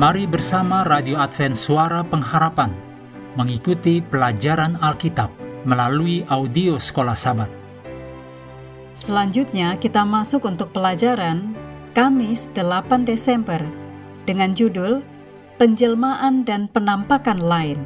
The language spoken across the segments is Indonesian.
Mari bersama Radio Advent Suara Pengharapan mengikuti pelajaran Alkitab melalui audio Sekolah Sabat. Selanjutnya kita masuk untuk pelajaran Kamis 8 Desember dengan judul Penjelmaan dan Penampakan Lain.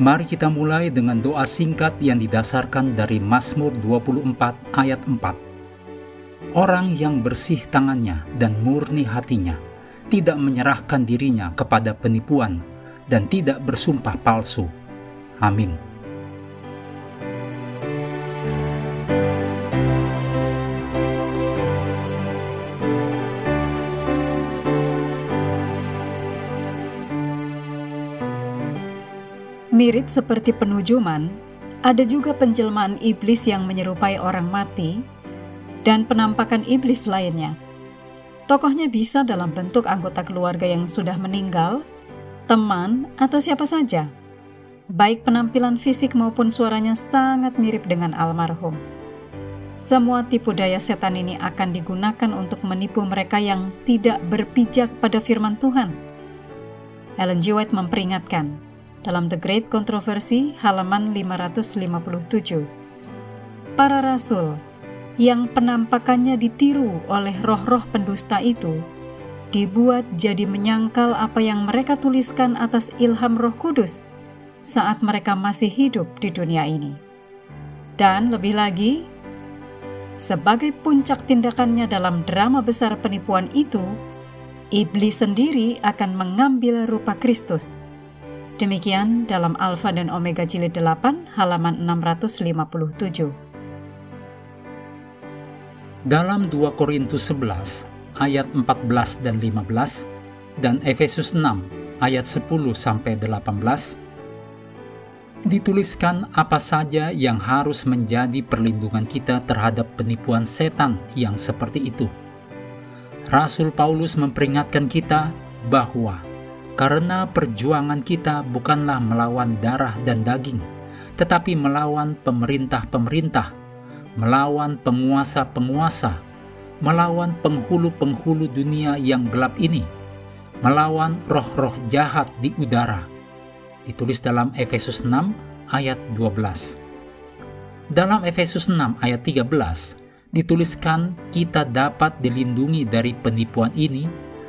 Mari kita mulai dengan doa singkat yang didasarkan dari Mazmur 24 ayat 4. Orang yang bersih tangannya dan murni hatinya, tidak menyerahkan dirinya kepada penipuan dan tidak bersumpah palsu. Amin. Mirip seperti penujuman, ada juga penjelmaan iblis yang menyerupai orang mati dan penampakan iblis lainnya. Tokohnya bisa dalam bentuk anggota keluarga yang sudah meninggal, teman, atau siapa saja. Baik penampilan fisik maupun suaranya sangat mirip dengan almarhum. Semua tipu daya setan ini akan digunakan untuk menipu mereka yang tidak berpijak pada firman Tuhan. Ellen G. White memperingatkan dalam The Great Controversy halaman 557. Para rasul yang penampakannya ditiru oleh roh-roh pendusta itu, dibuat jadi menyangkal apa yang mereka tuliskan atas ilham Roh Kudus saat mereka masih hidup di dunia ini. Dan lebih lagi, sebagai puncak tindakannya dalam drama besar penipuan itu, iblis sendiri akan mengambil rupa Kristus. Demikian dalam Alfa dan Omega jilid 8 halaman 657. Dalam 2 Korintus 11 ayat 14 dan 15 dan Efesus 6 ayat 10 sampai 18 dituliskan apa saja yang harus menjadi perlindungan kita terhadap penipuan setan yang seperti itu. Rasul Paulus memperingatkan kita bahwa karena perjuangan kita bukanlah melawan darah dan daging, tetapi melawan pemerintah-pemerintah, melawan penguasa-penguasa, melawan penghulu-penghulu dunia yang gelap ini, melawan roh-roh jahat di udara. Ditulis dalam Efesus 6 ayat 12. Dalam Efesus 6 ayat 13 dituliskan kita dapat dilindungi dari penipuan ini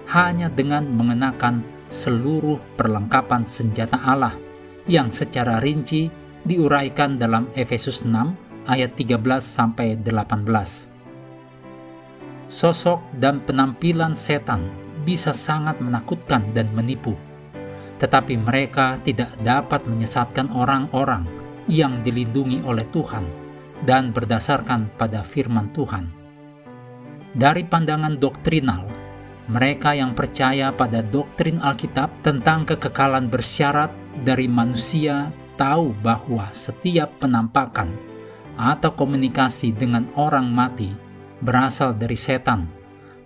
hanya dengan mengenakan seluruh perlengkapan senjata Allah yang secara rinci diuraikan dalam Efesus 6 ayat 13 sampai 18. Sosok dan penampilan setan bisa sangat menakutkan dan menipu. Tetapi mereka tidak dapat menyesatkan orang-orang yang dilindungi oleh Tuhan dan berdasarkan pada firman Tuhan. Dari pandangan doktrinal, mereka yang percaya pada doktrin Alkitab tentang kekekalan bersyarat dari manusia tahu bahwa setiap penampakan atau komunikasi dengan orang mati berasal dari setan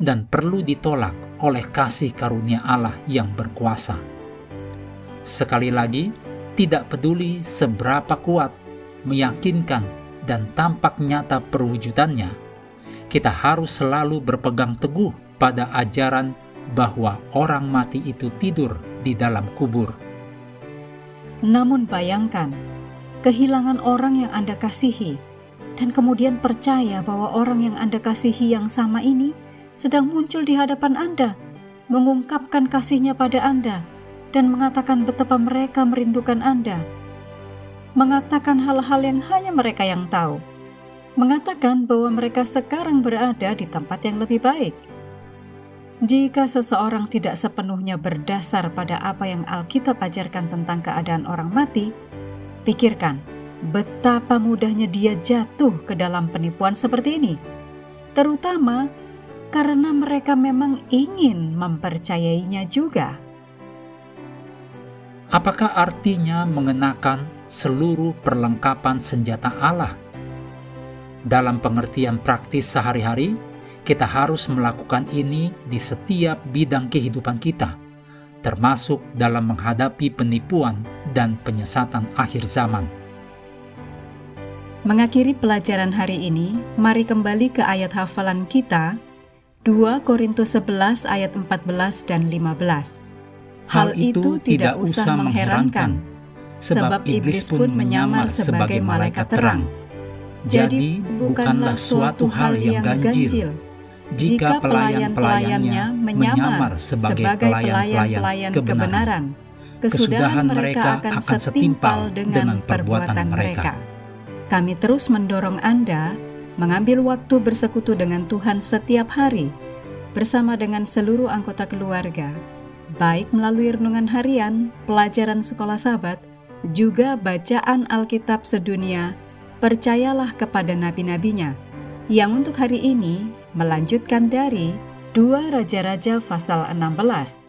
dan perlu ditolak oleh kasih karunia Allah yang berkuasa. Sekali lagi, tidak peduli seberapa kuat, meyakinkan, dan tampak nyata perwujudannya, kita harus selalu berpegang teguh pada ajaran bahwa orang mati itu tidur di dalam kubur. Namun bayangkan, kehilangan orang yang Anda kasihi, dan kemudian percaya bahwa orang yang Anda kasihi yang sama ini sedang muncul di hadapan Anda, mengungkapkan kasihnya pada Anda, dan mengatakan betapa mereka merindukan Anda. Mengatakan hal-hal yang hanya mereka yang tahu. Mengatakan bahwa mereka sekarang berada di tempat yang lebih baik. Jika seseorang tidak sepenuhnya berdasar pada apa yang Alkitab ajarkan tentang keadaan orang mati, Pikirkan betapa mudahnya dia jatuh ke dalam penipuan seperti ini, terutama karena mereka memang ingin mempercayainya juga. Apakah artinya mengenakan seluruh perlengkapan senjata Allah? Dalam pengertian praktis sehari-hari, kita harus melakukan ini di setiap bidang kehidupan kita termasuk dalam menghadapi penipuan dan penyesatan akhir zaman. Mengakhiri pelajaran hari ini, mari kembali ke ayat hafalan kita, 2 2 Korintus 11 ayat 14 dan 15. Hal itu tidak usah mengherankan, sebab iblis pun menyamar sebagai malaikat terang. Jadi bukanlah suatu hal yang ganjil jika pelayan-pelayannya menyamar sebagai pelayan-pelayan kebenaran. Kesudahan mereka akan setimpal dengan perbuatan mereka. Kami terus mendorong Anda mengambil waktu bersekutu dengan Tuhan setiap hari bersama dengan seluruh anggota keluarga baik melalui renungan harian, pelajaran sekolah sahabat, juga bacaan Alkitab sedunia, percayalah kepada nabi-nabinya, yang untuk hari ini melanjutkan dari dua Raja-Raja pasal 16.